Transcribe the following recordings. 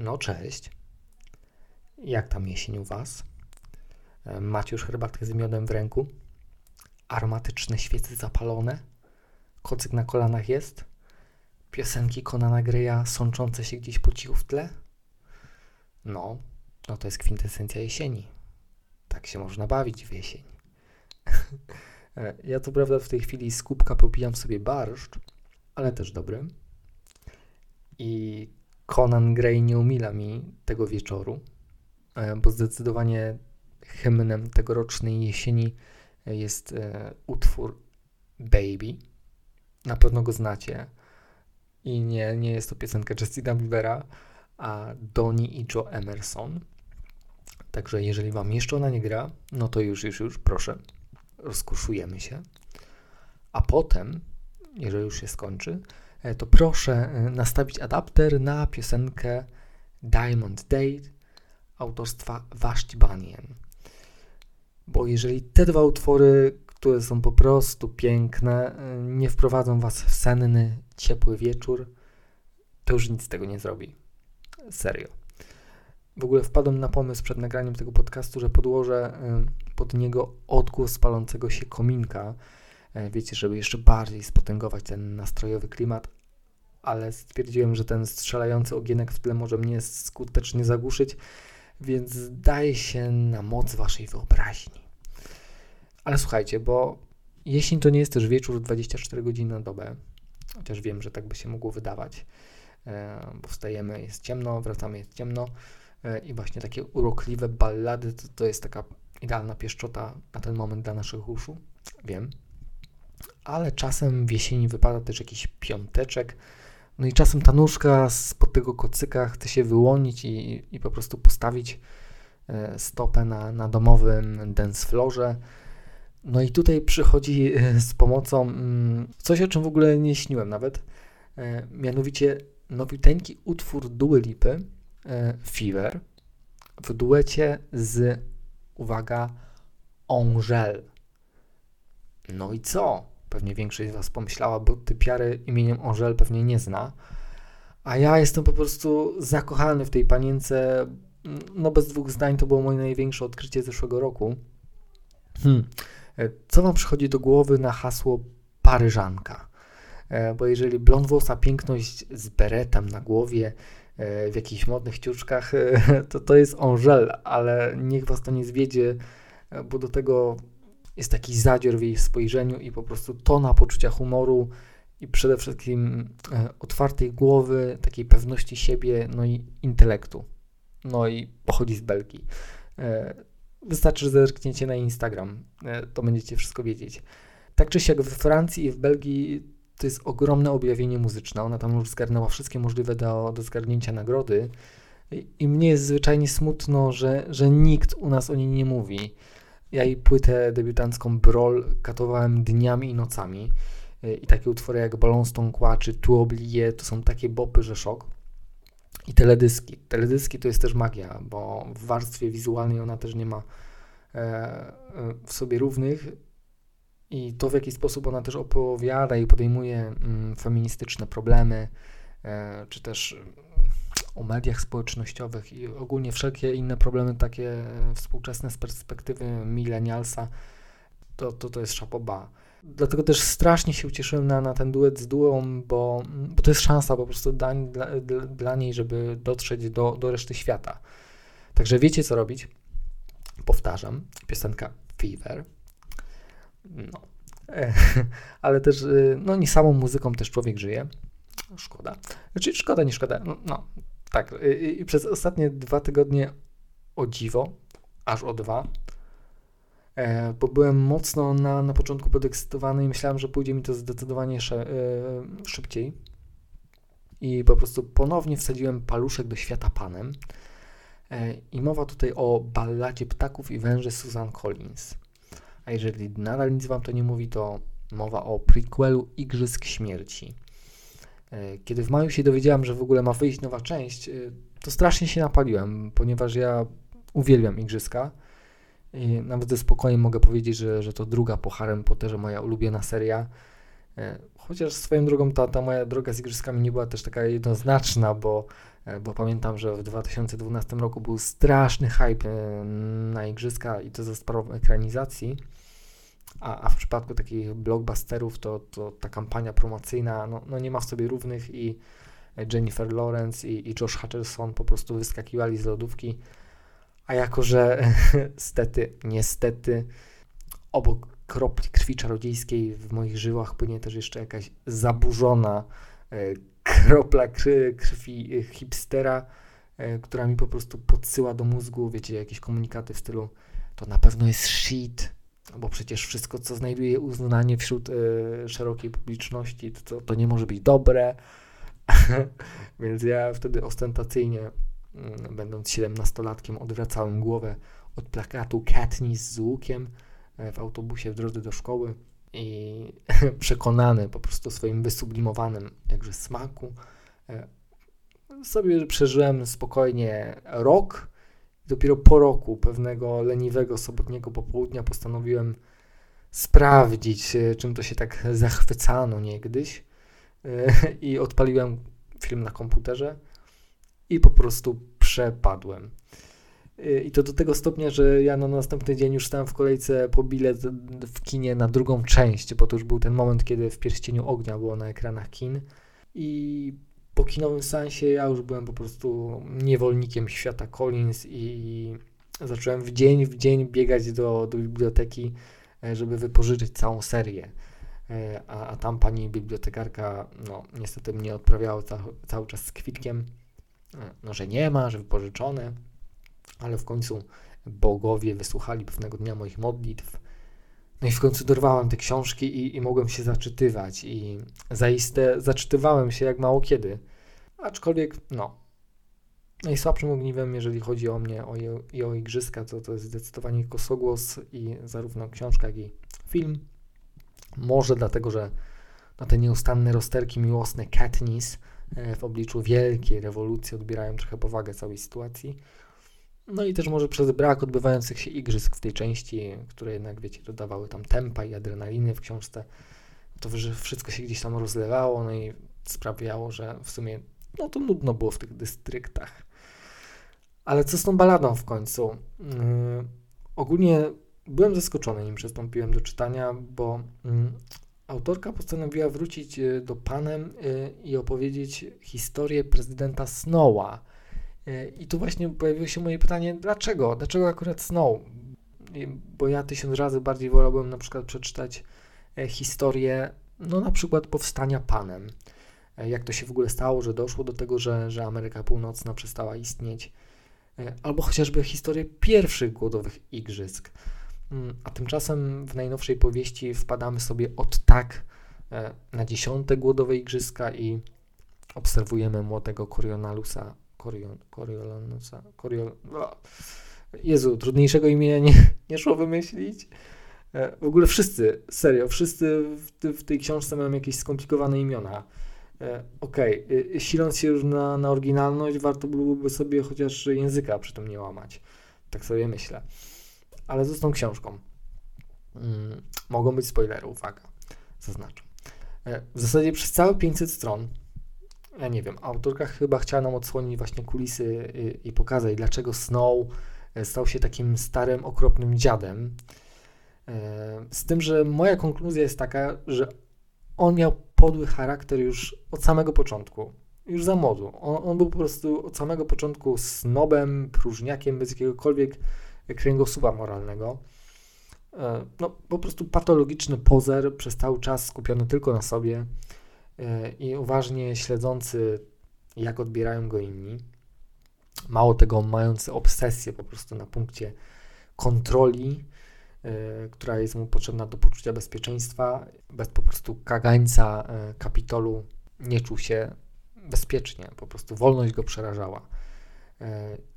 No cześć. Jak tam jesień u Was? E, macie już herbatkę z miodem w ręku? Aromatyczne świece zapalone? Kocyk na kolanach jest? Piosenki Konana Greya sączące się gdzieś po cichu w tle? No, no to jest kwintesencja jesieni. Tak się można bawić w jesień. E, ja to prawda w tej chwili z kubka popijam sobie barszcz, ale też dobry. Conan Gray nie umila mi tego wieczoru, e, bo zdecydowanie hymnem tegorocznej jesieni jest e, utwór Baby. Na pewno go znacie. I nie, nie jest to piosenka Justina Biebera, a Donnie i Joe Emerson. Także jeżeli Wam jeszcze ona nie gra, no to już, już, już, proszę, rozkuszujemy się. A potem, jeżeli już się skończy, E, to proszę e, nastawić adapter na piosenkę Diamond Date autorstwa Vashti Bunyan. Bo jeżeli te dwa utwory, które są po prostu piękne, e, nie wprowadzą Was w senny, ciepły wieczór, to już nic z tego nie zrobi. Serio. W ogóle wpadłem na pomysł przed nagraniem tego podcastu, że podłożę pod niego odgłos palącego się kominka, E, wiecie, żeby jeszcze bardziej spotęgować ten nastrojowy klimat, ale stwierdziłem, że ten strzelający ogienek w tle może mnie skutecznie zagłuszyć, więc daje się na moc waszej wyobraźni. Ale słuchajcie, bo jesień to nie jest też wieczór 24 godziny na dobę, chociaż wiem, że tak by się mogło wydawać, e, bo wstajemy, jest ciemno, wracamy, jest ciemno e, i właśnie takie urokliwe ballady to, to jest taka idealna pieszczota na ten moment dla naszych uszu. Wiem, ale czasem w jesieni wypada też jakiś piąteczek. No i czasem ta nóżka spod tego kocyka chce się wyłonić i, i po prostu postawić e, stopę na, na domowym dance floorze. No i tutaj przychodzi e, z pomocą mm, coś, o czym w ogóle nie śniłem nawet, e, mianowicie nowiuteńki utwór Dua Lipy, Fever, w duecie z, uwaga, Angel. No i co? Pewnie większość z Was pomyślała, bo typiary imieniem Angel pewnie nie zna. A ja jestem po prostu zakochany w tej panience. No bez dwóch zdań to było moje największe odkrycie zeszłego roku. Hmm. E, co Wam przychodzi do głowy na hasło Paryżanka? E, bo jeżeli blond włosa piękność z beretem na głowie, e, w jakichś modnych ciuczkach, to to jest Angel, ale niech Was to nie zwiedzie, bo do tego jest taki zadzior w jej spojrzeniu i po prostu tona poczucia humoru i przede wszystkim e, otwartej głowy, takiej pewności siebie, no i intelektu. No i pochodzi z Belgii. E, wystarczy, że zerkniecie na Instagram, e, to będziecie wszystko wiedzieć. Tak czy siak we Francji i w Belgii to jest ogromne objawienie muzyczne. Ona tam już zgarnęła wszystkie możliwe do, do zgarnięcia nagrody. I, mnie jest zwyczajnie smutno, że, że nikt u nas o niej nie mówi. Ja jej płytę debiutancką Brol katowałem dniami i nocami. I takie utwory jak Ballon Stonqua czy Tu Oublié to są takie bopy, że szok. I teledyski. Teledyski to jest też magia, bo w warstwie wizualnej ona też nie ma e, e, w sobie równych. I to, w jaki sposób ona też opowiada i podejmuje mm, feministyczne problemy, e, czy też o mediach społecznościowych i ogólnie wszelkie inne problemy takie współczesne z perspektywy milenialsa, to, to, to jest szapoba. Dlatego też strasznie się ucieszyłem na, na ten duet z duą, bo, bo to jest szansa po prostu dla, dla, dla niej, żeby dotrzeć do, do reszty świata. Także wiecie co robić. Powtarzam, piosenka Fever. No. Ale też, y, no nie samą muzyką też człowiek żyje. Szkoda. Znaczy, szkoda, nie szkoda. No, no tak, i przez ostatnie dwa tygodnie o dziwo, aż o dwa, e, bo byłem mocno na, na początku podekscytowany i myślałem, że pójdzie mi to zdecydowanie e, szybciej. I po prostu ponownie wsadziłem paluszek do świata panem. E, I mowa tutaj o balladzie ptaków i węży Susan Collins. A jeżeli nadal nic wam to nie mówi, to mowa o prequelu Igrzysk Śmierci. E, kiedy w maju się dowiedziałem, że w ogóle ma wyjść nowa część, e, to strasznie się napaliłem, ponieważ ja uwielbiam igrzyska. I nawet ze spokojem mogę powiedzieć, że, że to druga po Harry Potterze moja ulubiona seria. E, chociaż swoją drogą ta, ta moja droga z igrzyskami nie była też taka jednoznaczna, bo bo pamiętam, że w 2012 roku był straszny hype na igrzyska i to za sprawą ekranizacji. A, a w przypadku takich blockbusterów to, to ta kampania promocyjna no, no nie ma w sobie równych i Jennifer Lawrence i, i Josh Hutcherson po prostu wyskakiwali z lodówki. A jako, że stety, niestety obok kropli krwi czarodziejskiej w moich żyłach płynie też jeszcze jakaś zaburzona e, kropla krwi hipstera, e, która mi po prostu podsyła do mózgu, wiecie, jakieś komunikaty w stylu to na pewno jest shit, bo przecież wszystko, co znajduje uznanie wśród y, szerokiej publiczności, to, to nie może być dobre. Więc ja wtedy ostentacyjnie, y, będąc 17-latkiem, odwracałem głowę od plakatu Katniss z łukiem y, w autobusie w drodze do szkoły i przekonany po prostu swoim wysublimowanym jakże smaku, y, sobie przeżyłem spokojnie rok dopiero po roku pewnego leniwego sobotniego popołudnia postanowiłem sprawdzić, e, czym to się tak zachwycano niegdyś. E, I odpaliłem film na komputerze i po prostu przepadłem. E, I to do tego stopnia, że ja na następny dzień już stałem w kolejce po bilet w kinie na drugą część, bo to już był ten moment, kiedy w Pierścieniu Ognia było na ekranach kin. I po kinowym sensie ja już byłem po prostu niewolnikiem świata Collins i zacząłem w dzień w dzień biegać do, do biblioteki, e, żeby wypożyczyć całą serię. E, a, a tam pani bibliotekarka, no niestety mnie odprawiała ca, cały czas z kwitkiem, e, no że nie ma, że wypożyczone, ale w końcu bogowie wysłuchali pewnego dnia moich modlitw no i w końcu dorwałem te książki i, i mogłem się zaczytywać i zaiste zaczytywałem się jak mało kiedy. Aczkolwiek, no, najsłabszym ogniwem, jeżeli chodzi o mnie o, i o igrzyska, to to jest zdecydowanie kosogłos i zarówno książka, jak i film. Może dlatego, że na te nieustanne rozterki miłosne Katniss e, w obliczu wielkiej rewolucji odbierają trochę powagę całej sytuacji. No i też może przez brak odbywających się igrzysk w tej części, które jednak, wiecie, dodawały tam tempa i adrenaliny w książce, to że wszystko się gdzieś tam rozlewało, no i sprawiało, że w sumie, no to nudno było w tych dystryktach. Ale co z tą baladą w końcu? Yy, ogólnie byłem zaskoczony, nim przystąpiłem do czytania, bo yy, autorka postanowiła wrócić yy, do Panem yy, i opowiedzieć historię prezydenta Snowa, I tu właśnie pojawiło się moje pytanie, dlaczego? Dlaczego akurat Snow? Bo ja tysiąc razy bardziej wolałbym na przykład przeczytać e, historię, no na przykład powstania Panem. E, jak to się w ogóle stało, że doszło do tego, że, że Ameryka Północna przestała istnieć. Albo chociażby historię pierwszych głodowych igrzysk. Mm, a tymczasem w najnowszej powieści wpadamy sobie od tak na dziesiąte głodowe igrzyska i obserwujemy młodego Corionalusa Coriol, Coriolanusa, Coriol... Jezu, trudniejszego imienia nie, nie szło wymyślić. E, w ogóle wszyscy, serio, wszyscy w, w tej książce mają jakieś skomplikowane imiona. E, okej, okay. siląc się już na, na oryginalność, warto byłoby sobie chociaż języka przy tym nie łamać. Tak sobie myślę. Ale z tą książką. Hmm, mogą być spoilery, uwaga, zaznaczam. E, w zasadzie przez całe 500 stron ja nie wiem, autorka chyba chciała nam odsłonić właśnie kulisy i, i pokazać, dlaczego Snow e, stał się takim starym, okropnym dziadem. E, z tym, że moja konkluzja jest taka, że on miał podły charakter już od samego początku, już za młodu. On, on był po prostu od samego początku snobem, próżniakiem, bez jakiegokolwiek kręgosłupa moralnego. E, no, po prostu patologiczny pozer, przez cały czas skupiony tylko na sobie i uważnie śledzący, jak odbierają go inni. Mało tego, mający obsesję po prostu na punkcie kontroli, y, która jest mu potrzebna do poczucia bezpieczeństwa, bez po prostu kagańca y, kapitolu nie czuł się bezpiecznie, po prostu wolność go przerażała.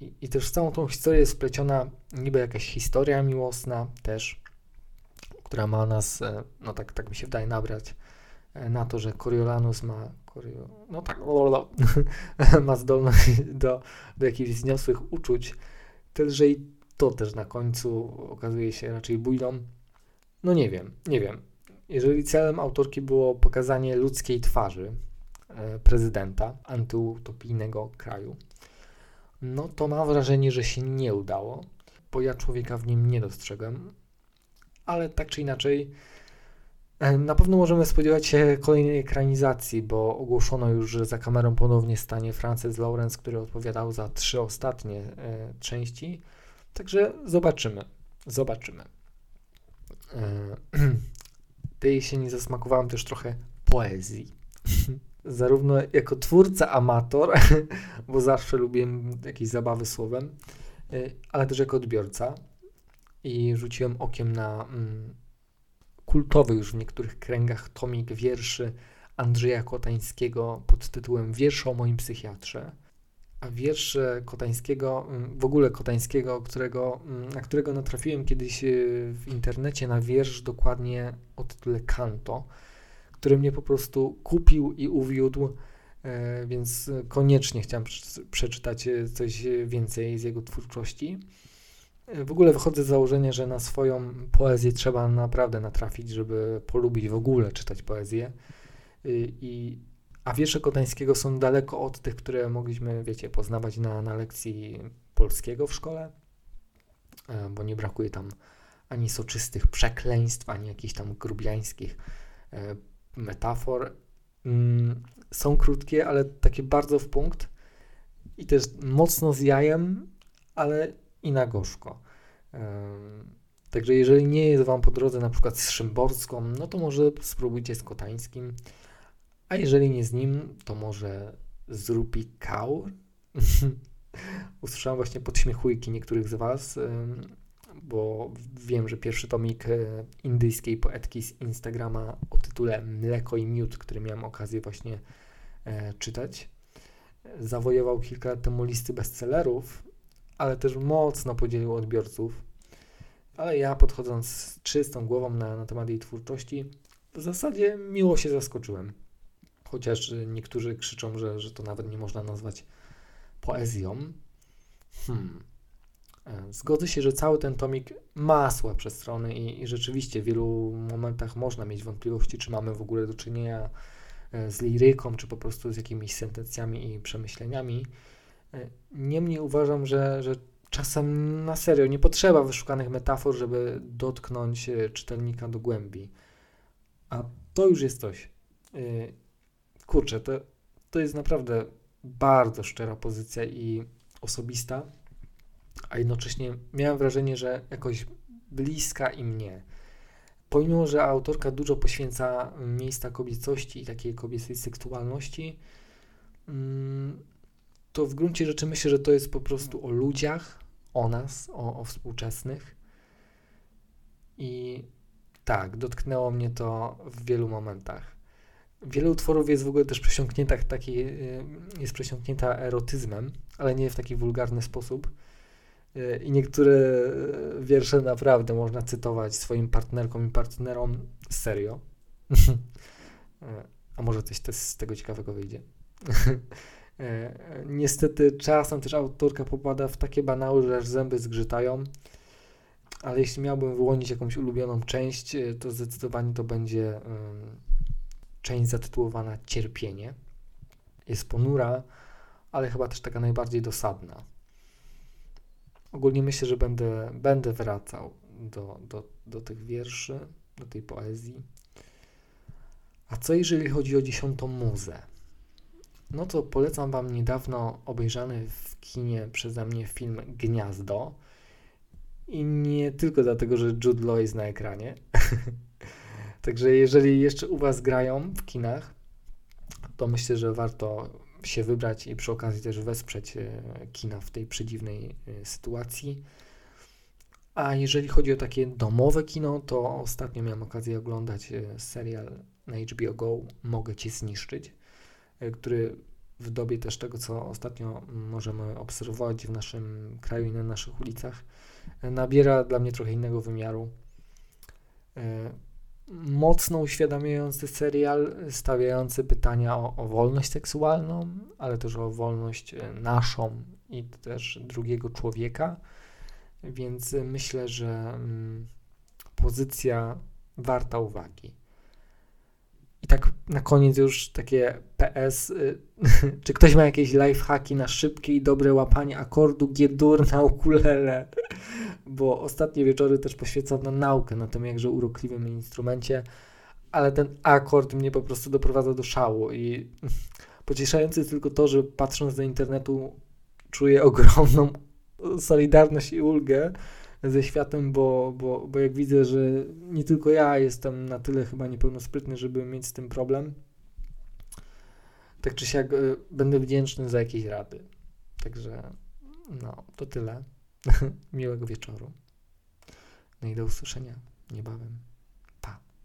I, I, też w całą tą historię jest wpleciona niby jakaś historia miłosna też, która ma nas, no tak, tak mi się wydaje, nabrać E, na to, że Coriolanus ma, Corio, no tak, ma zdolność do, do jakichś wzniosłych uczuć, tyle że i to też na końcu okazuje się raczej bójną. No nie wiem, nie wiem. Jeżeli celem autorki było pokazanie ludzkiej twarzy, prezydenta antyutopijnego kraju, no to mam wrażenie, że się nie udało, bo ja człowieka w nim nie dostrzegłem, ale tak czy inaczej E, na pewno możemy spodziewać się kolejnej ekranizacji, bo ogłoszono już, że za kamerą ponownie stanie Francis Lawrence, który odpowiadał za trzy ostatnie e, części. Także zobaczymy. Zobaczymy. E, tej jesieni zasmakowałem też trochę poezji. Zarówno jako twórca amator, bo zawsze lubiłem jakieś zabawy słowem, e, ale też jako odbiorca. I rzuciłem okiem na mm, kultowy już w niektórych kręgach tomik wierszy Andrzeja Kotańskiego pod tytułem Wiersze o moim psychiatrze. A wiersze Kotańskiego, mm, w ogóle Kotańskiego, którego, mm, na którego natrafiłem kiedyś y, w internecie na wiersz dokładnie o tytule Kanto, który mnie po prostu kupił i uwiódł, e, więc koniecznie chciałem przeczytać e, coś więcej z jego twórczości. W ogóle wychodzę z założenia, że na swoją poezję trzeba naprawdę natrafić, żeby polubić w ogóle czytać poezję. I, a wiersze Kotańskiego są daleko od tych, które mogliśmy, wiecie, poznawać na, na lekcji polskiego w szkole, e, bo nie brakuje tam ani soczystych przekleństw, ani jakichś tam grubiańskich e, metafor. Mm, są krótkie, ale takie bardzo w punkt i też mocno z jajem, ale i na gorzko. Także jeżeli nie jest Wam po drodze na przykład z Szymborską, no to może spróbujcie z Kotańskim, a jeżeli nie z nim, to może z Rupi. Usłyszałem właśnie podśmiechujki niektórych z Was, bo wiem, że pierwszy tomik e, indyjskiej poetki z Instagrama o tytule Mleko i Miód, który miałem okazję właśnie e, czytać, zawojował kilka lat temu listy bestsellerów ale też mocno podzielił odbiorców. Ale ja podchodząc z czystą głową na, na temat jej twórczości, w zasadzie miło się zaskoczyłem. Chociaż niektórzy krzyczą, że, że to nawet nie można nazwać poezją. Hmm. E, zgodzę się, że cały ten tomik ma słabsze strony i, i rzeczywiście w wielu momentach można mieć wątpliwości, czy mamy w ogóle do czynienia e, z liryką, czy po prostu z jakimiś sentencjami i przemyśleniami. E, niemniej uważam, że, że czasem na serio nie potrzeba wyszukanych metafor, żeby dotknąć e, czytelnika do głębi. A to już jest coś. E, kurczę, to, to jest naprawdę bardzo szczera pozycja i osobista, a jednocześnie miałem wrażenie, że jakoś bliska i mnie. Pomimo, że autorka dużo poświęca miejsca kobiecości i takiej kobiecej seksualności, mm, to w gruncie rzeczy myślę, że to jest po prostu o ludziach, o nas, o, o współczesnych. I tak, dotknęło mnie to w wielu momentach. Wiele utworów jest w ogóle też przesiąknięta, taki, y, jest przesiąknięta erotyzmem, ale nie w taki wulgarny sposób. Y, I niektóre y, wiersze naprawdę można cytować swoim partnerkom i partnerom serio. A może coś z tego ciekawego wyjdzie. E, niestety czasem też autorka popada w takie banały, że aż zęby zgrzytają, ale jeśli miałbym wyłonić jakąś ulubioną część, e, to zdecydowanie to będzie część zatytułowana Cierpienie. Jest ponura, ale chyba też taka najbardziej dosadna. Ogólnie myślę, że będę, będę wracał do, do, do tych wierszy, do tej poezji. A co jeżeli chodzi o dziesiątą muzę? No to polecam Wam niedawno obejrzany w kinie przeze mnie film Gniazdo. I nie tylko dlatego, że Jude Law jest na ekranie. Także jeżeli jeszcze u Was grają w kinach, to myślę, że warto się wybrać i przy okazji też wesprzeć e, kina w tej przedziwnej e, sytuacji. A jeżeli chodzi o takie domowe kino, to ostatnio miałem okazję oglądać e, serial na HBO Go Mogę Cię zniszczyć. E, który w dobie też tego, co ostatnio możemy obserwować w naszym kraju i na naszych ulicach, e, nabiera dla mnie trochę innego wymiaru. E, mocno uświadamiający serial, stawiający pytania o, o wolność seksualną, ale też o wolność naszą i też drugiego człowieka. Więc myślę, że mm, pozycja warta uwagi. I tak na koniec już takie PS. Y, czy ktoś ma jakieś lifehacki na szybkie i dobre łapanie akordu G-dur na ukulele? Bo ostatnie wieczory też poświęcam na naukę na tym jakże urokliwym instrumencie, ale ten akord mnie po prostu doprowadza do szału i pocieszające jest tylko to, że patrząc do internetu czuję ogromną solidarność i ulgę ze światem, bo, bo, bo jak widzę, że nie tylko ja jestem na tyle chyba niepełnosprytny, żeby mieć z tym problem, tak czy siak y, będę wdzięczny za jakieś rady. Także no, to tyle. Miłego wieczoru. No i do usłyszenia niebawem.